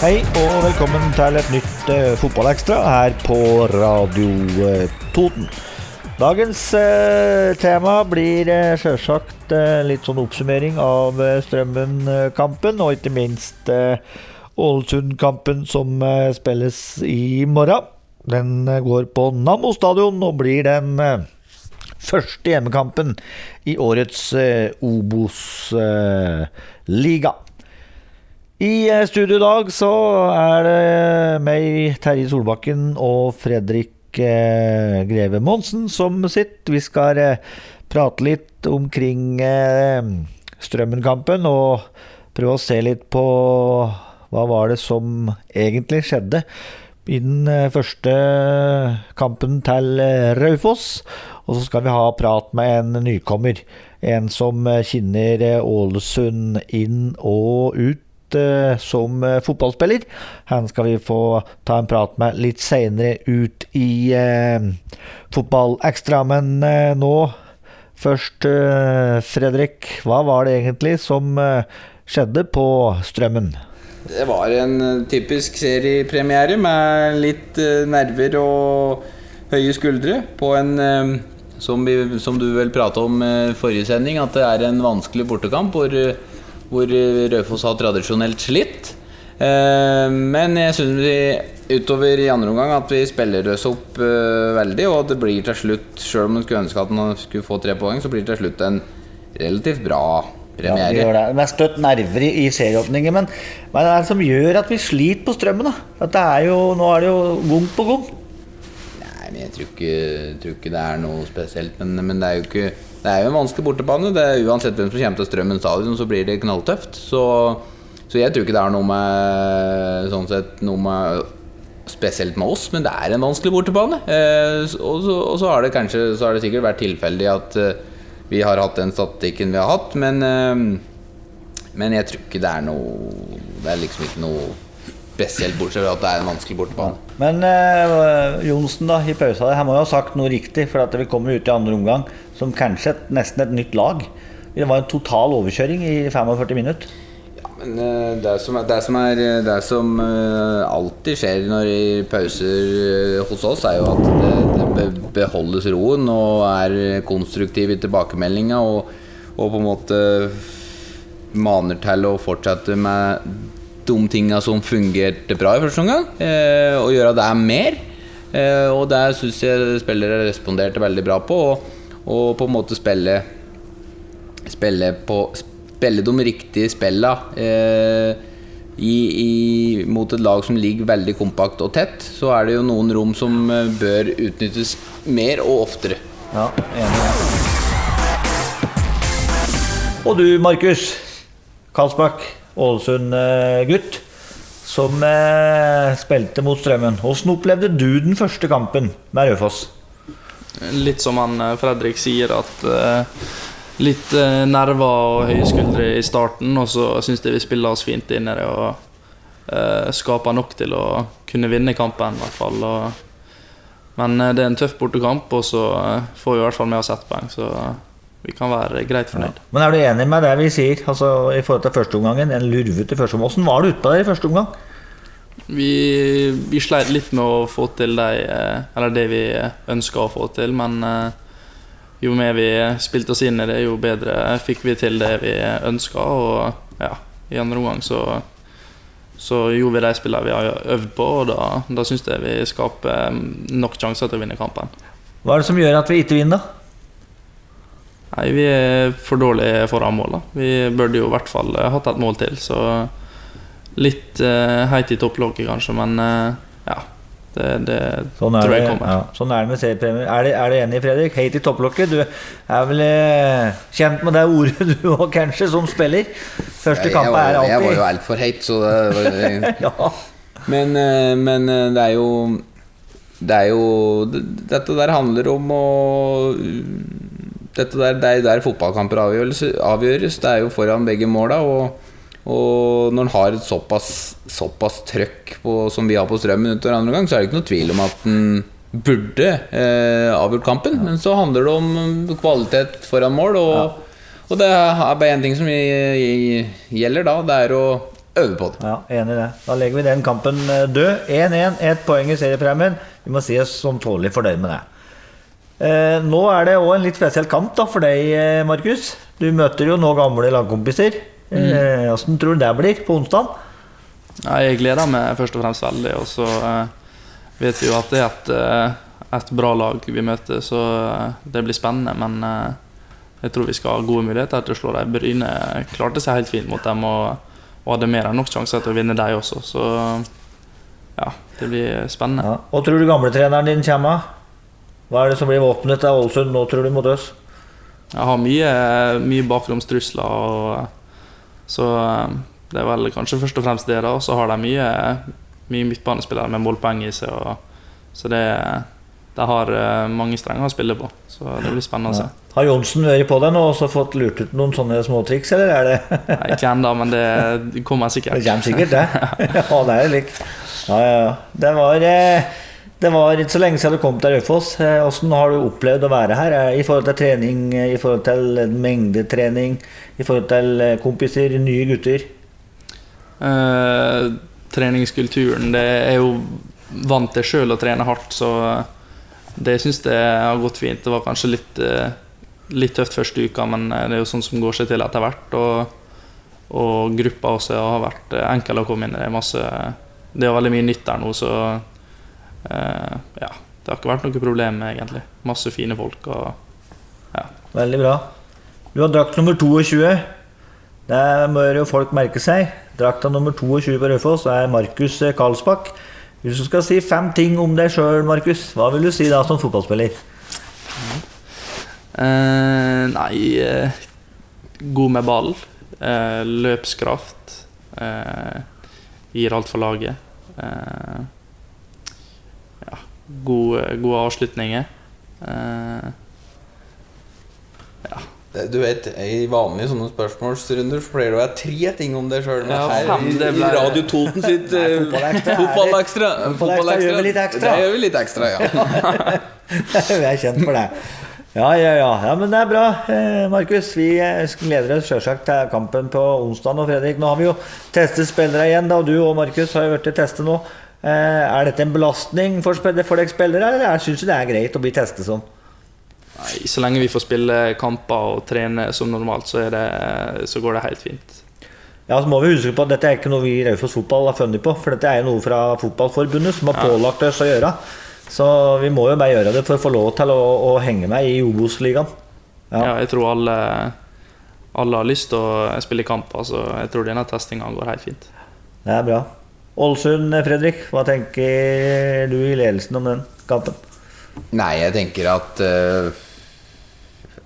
Hei og velkommen til et nytt uh, Fotballekstra her på Radio uh, Toten. Dagens uh, tema blir uh, sjølsagt uh, litt sånn oppsummering av uh, Strømmen-kampen, og ikke minst uh, Ålesund-kampen som spilles i morgen. Den går på Nammo stadion og blir den første hjemmekampen i årets Obos-liga. I eh, studio i dag så er det meg, Terje Solbakken og Fredrik eh, Greve Monsen som sitter. Vi skal eh, prate litt omkring eh, Strømmen-kampen og prøve å se litt på hva var det som egentlig skjedde i den eh, første kampen til eh, Raufoss. Og så skal vi ha prat med en nykommer. En som kjenner Ålesund inn og ut eh, som eh, fotballspiller. Han skal vi få ta en prat med litt seinere ut i eh, Fotballekstra. Men nå først, Fredrik. Hva var det egentlig som skjedde på Strømmen? Det var en typisk seriepremiere med litt nerver og høye skuldre på en som, vi, som du vel prata om i forrige sending, at det er en vanskelig bortekamp hvor, hvor eh, Raufoss har tradisjonelt slitt. Eh, Men jeg syns vi utover i andre omgang at vi spiller oss opp eh, veldig, og det blir til slutt, sjøl om man skulle ønske at man skulle få tre poeng, så blir det til slutt en relativt bra premiere. Ja, det. Det er støtt nerver i, i serieåpninger, men hva er det som gjør at vi sliter på Strømmen? da? At det er jo, nå er det jo gang på gang. Nei, men jeg tror ikke, tror ikke det er noe spesielt. Men, men det er jo ikke Det er jo en vanskelig bortebane. Det uansett hvem som kommer til Strømmen stadion, så blir det knalltøft. Så, så jeg tror ikke det er noe med Sånn sett noe med Spesielt med oss, men det er en vanskelig bortebane. Eh, og, så, og så har det kanskje Så har det sikkert vært tilfeldig at eh, vi har hatt den statistikken vi har hatt, men eh, Men jeg tror ikke det er noe Det er liksom ikke noe spesielt, bortsett fra at det er en vanskelig bortebane. Men eh, Johnsen, da, i pausa der, han må jo ha sagt noe riktig, for at vi kommer ut i andre omgang som kanskje et, nesten et nytt lag. Det var en total overkjøring i 45 minutter. Men eh, det som, det som, er, det som eh, alltid skjer når i pauser eh, hos oss, er jo at det, det beholdes roen og er konstruktiv i tilbakemeldinga og, og på en måte maner til å fortsette med de tinga som fungerte bra i første omgang, eh, og gjøre det mer. Eh, og det syns jeg spillere responderte veldig bra på, og, og på en måte spille spille, på, spille de riktige spilla eh, i, i, mot et lag som ligger veldig kompakt og tett, så er det jo noen rom som bør utnyttes mer og oftere. Ja, enig. Og du, Markus Karlsbakk, Ålesund-gutt, som eh, spilte mot Strømmen. Hvordan opplevde du den første kampen med Raufoss? Litt som han eh, Fredrik sier, at eh, litt eh, nerver og høye skuldre i starten, og så syns jeg vi spiller oss fint inn i det og eh, skaper nok til å kunne vinne kampen, i hvert fall. Men eh, det er en tøff bortekamp, og så eh, får vi i hvert fall med oss ett poeng, så eh, vi kan være greit fornøyd. Men er du enig med det vi sier altså, i forhold til førsteomgangen? En lurvete første omgang. Hvordan var det utpå der i første omgang? Vi, vi sleit litt med å få til de, eh, eller det vi ønska å få til, men eh, jo mer vi spilte oss inn i det, jo bedre fikk vi til det vi ønska. Og ja, i andre omgang så, så gjorde vi de spillene vi har øvd på, og da, da syns jeg vi skaper nok sjanser til å vinne kampen. Hva er det som gjør at vi ikke vinner? Nei, vi er for dårlige foran mål. da. Vi burde jo i hvert fall eh, hatt et mål til, så litt uh, heit i topplokket kanskje, men uh, ja. Det, det Sånn tror det, jeg kommer. ja, sånn er det med seriepremier. Er, er du enig, Fredrik? Heit i topplokket. Du er vel eh, kjent med det ordet du òg, kanskje, som spiller? Første kamp er alltid jeg var jo altfor heit, så det var, ja. Men, men det er jo Det er jo Dette der handler om å Dette der, Det er der fotballkamper avgjøres. Det er jo foran begge måla. Og, og når en har et såpass, såpass trøkk på, som vi har på strømmen utover andre gang, så er det ikke noe tvil om at en burde eh, avgjort kampen. Men så handler det om kvalitet foran mål. Og, og det er bare én ting som gjelder da. Det er å øve på det. Ja, Enig i det. Da legger vi den kampen eh, død. 1-1, ett poeng i seriepremien. Vi må si oss som tålelig fornøyd med det. Eh, nå er det òg en litt spesiell kamp da for deg, eh, Markus. Du møter jo nå gamle lagkompiser. Åssen tror du det blir på onsdag? Ja, jeg gleder meg først og fremst veldig. Og så eh, vet vi jo at det er et, eh, et bra lag vi møter, så eh, det blir spennende. Men eh, jeg tror vi skal ha gode muligheter til å slå dem. Bryne klarte seg helt fint mot dem og, og hadde mer enn nok sjanser til å vinne dem også. Så ja, det blir spennende. Ja. Og tror du gamletreneren din kommer? Hva er det som blir våpenet til Ålesund nå, tror du, mot oss? Jeg har mye, mye bakromstrusler, og, så eh, det er vel kanskje først og fremst det. da så har de mye, mye midtbanespillere med målpoeng i seg. Og, så det de har eh, mange strenger å spille på. Så det blir spennende å se. Har Johnsen vært på deg nå og fått lurt ut noen sånne småtriks, eller er det Nei, Ikke ennå, men det det kommer sikkert. Det kommer sikkert, det. ja, det er likt. Ja, ja, ja. Det var, eh, det var ikke så lenge siden du kom til Raufoss. Eh, Hvordan har du opplevd å være her eh, i forhold til trening, eh, i forhold til mengdetrening, i forhold til kompiser, nye gutter? Eh, treningskulturen Det er jo vant til sjøl å trene hardt, så det syns jeg har gått fint. Det var kanskje litt, litt tøft første uka, men det er jo sånn som går seg til etter hvert. Og, og gruppa også har vært enkel å komme inn i. Det er, masse, det er veldig mye nytt der nå, så ja. Det har ikke vært noe problem, egentlig. Masse fine folk og ja. Veldig bra. Du har drakt nummer 22. Det må jo folk merke seg. Drakta nummer 22 på Raufoss er Markus Karlsbakk. Hvis du skal si fem ting om deg sjøl, Markus, hva vil du si da som fotballspiller? Eh, nei eh, God med ball. Eh, løpskraft. Eh, gir alt for laget. Eh, gode, gode avslutninger. Eh, Du vet, I vanlige sånne spørsmålsrunder så pleier det å være tre ting om deg sjøl. Ja, her i, i Radio Toten sitt eh, fotballekstra Fotballekstra. Gjør vi litt ekstra. Vi ja. Jeg er kjent for det. Ja, ja, ja. ja men det er bra, eh, Markus. Vi gleder oss sjølsagt til kampen på onsdag. Og Fredrik, nå har vi jo testet spillere igjen. da, Du og Markus har jo vært til teste nå. Eh, Er dette en belastning for, for dere spillere, eller syns du det er greit å bli testet sånn? nei, så lenge vi får spille kamper og trene som normalt, så, det, så går det helt fint. Ja, så må vi huske på at Dette er ikke noe vi i Raufoss Fotball har funnet på. For dette er jo noe fra Fotballforbundet som har pålagt oss å gjøre. Så vi må jo bare gjøre det for å få lov til å, å henge med i Obos-ligaen. Ja. Ja. jeg tror alle, alle har lyst til å spille kamper, så jeg tror denne testinga går helt fint. Det er bra. Ålesund, Fredrik. Hva tenker du i ledelsen om den kampen? Nei, jeg tenker at uh,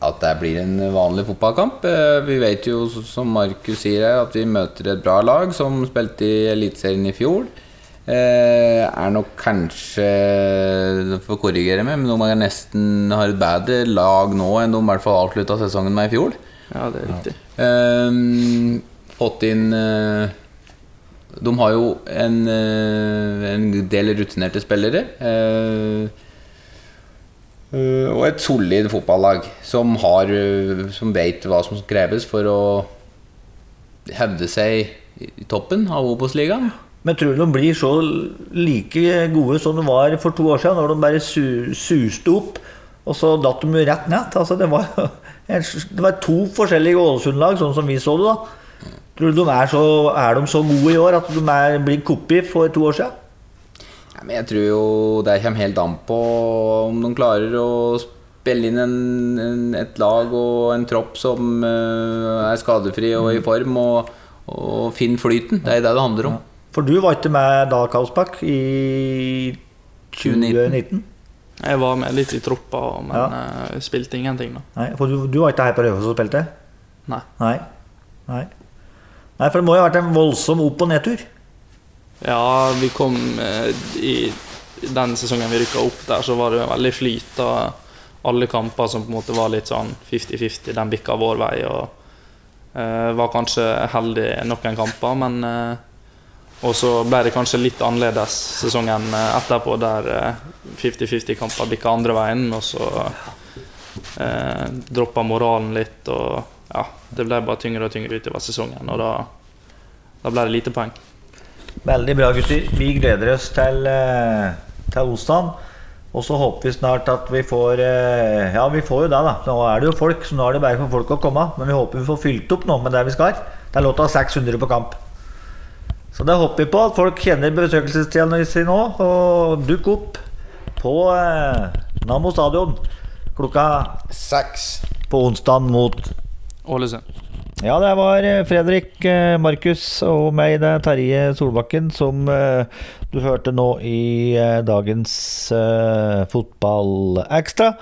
At det blir en vanlig fotballkamp. Uh, vi vet jo, som Markus sier her, at vi møter et bra lag som spilte i Eliteserien i fjor. Uh, er nok kanskje får korrigere meg, men de er nesten har et bedre lag nå enn de i hvert fall avslutta sesongen med i fjor. Ja, det er riktig. Ehm, fått inn De har jo en, eh, en del rutinerte spillere. eh, og et solid fotballag som, har, eh, som vet hva som kreves for å hevde seg i toppen av Obos-ligaen. Men tror du de blir så like gode som de var for to år siden, når de bare su suste opp, og så datt de rett ned? Altså, det, var, det var to forskjellige Ålesund-lag, sånn som vi så det. da. Tror du de er, så, er de så gode i år at de er, blir kopi for to år siden? Ja, men jeg tror jo det kommer helt an på om de klarer å spille inn en, en, et lag og en tropp som uh, er skadefri og i form, og, og finne flyten. Det er det det handler om. For du var ikke med da, Karlsbakk, i 2019? Jeg var med litt i troppa, men Ja. eh, spilte ingenting, da. Nei, for du, du var ikke her på Raufoss og spilte? Nei. Nei. Nei. Nei, for det må jo ha vært en voldsom opp- og nedtur. Ja, vi kom eh, i den sesongen vi rykka opp der, så var det veldig flyt. Og Alle kamper som på en måte var litt sånn 50-50, den bikka vår vei. Og eh, var kanskje heldig noen kamper, men eh, Og så ble det kanskje litt annerledes sesongen etterpå, der eh, 50-50-kamper bikka andre veien. Og så eh, droppa moralen litt, og ja, det ble bare tyngre og tyngre utover sesongen. Og da da ble det lite poeng. Veldig bra, gutter. Vi gleder oss til, eh, til onsdag. Og så håper vi snart at vi får eh, Ja, vi får jo det, da. Nå er det jo folk, så nå er det bare for folk å komme. Men vi håper vi får fylt opp nå med det vi skal. Det er lov til å ha 600 på kamp. Så det håper vi på, at folk kjenner besøkelsestida si nå. Og dukk opp på eh, Nammo stadion klokka Seks. på onsdag mot Ålesund. ja, det var eh, Fredrik, eh, Markus og meg, det er Terje Solbakken, som eh, du hørte nå i dagens Fotballekstra.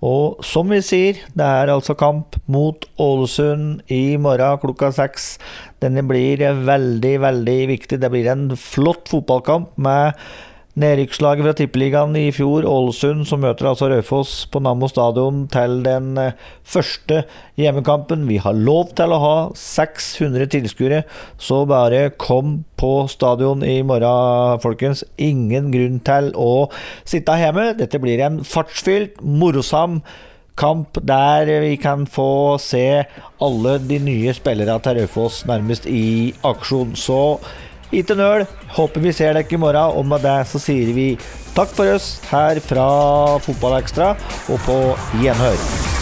Og som vi sier, det er altså kamp mot Ålesund i morgen klokka seks. Denne blir veldig, veldig viktig. Det blir en flott fotballkamp med Nedrykkslaget fra Tippeligaen i fjor, Ålesund, som møter altså Raufoss på Nammo stadion til den eh, første hjemmekampen. Vi har lov til å ha 600 tilskuere, så bare kom på stadion i morgen, folkens. Ingen grunn til å sitte hjemme. Dette blir en fartsfylt, morosam kamp der vi kan få se alle de nye spillerne til Raufoss nærmest i aksjon. Så ikke nøl. Håper vi ser dere i morgen. Og med det så sier vi takk for oss her fra Fotballekstra, og på gjenhør.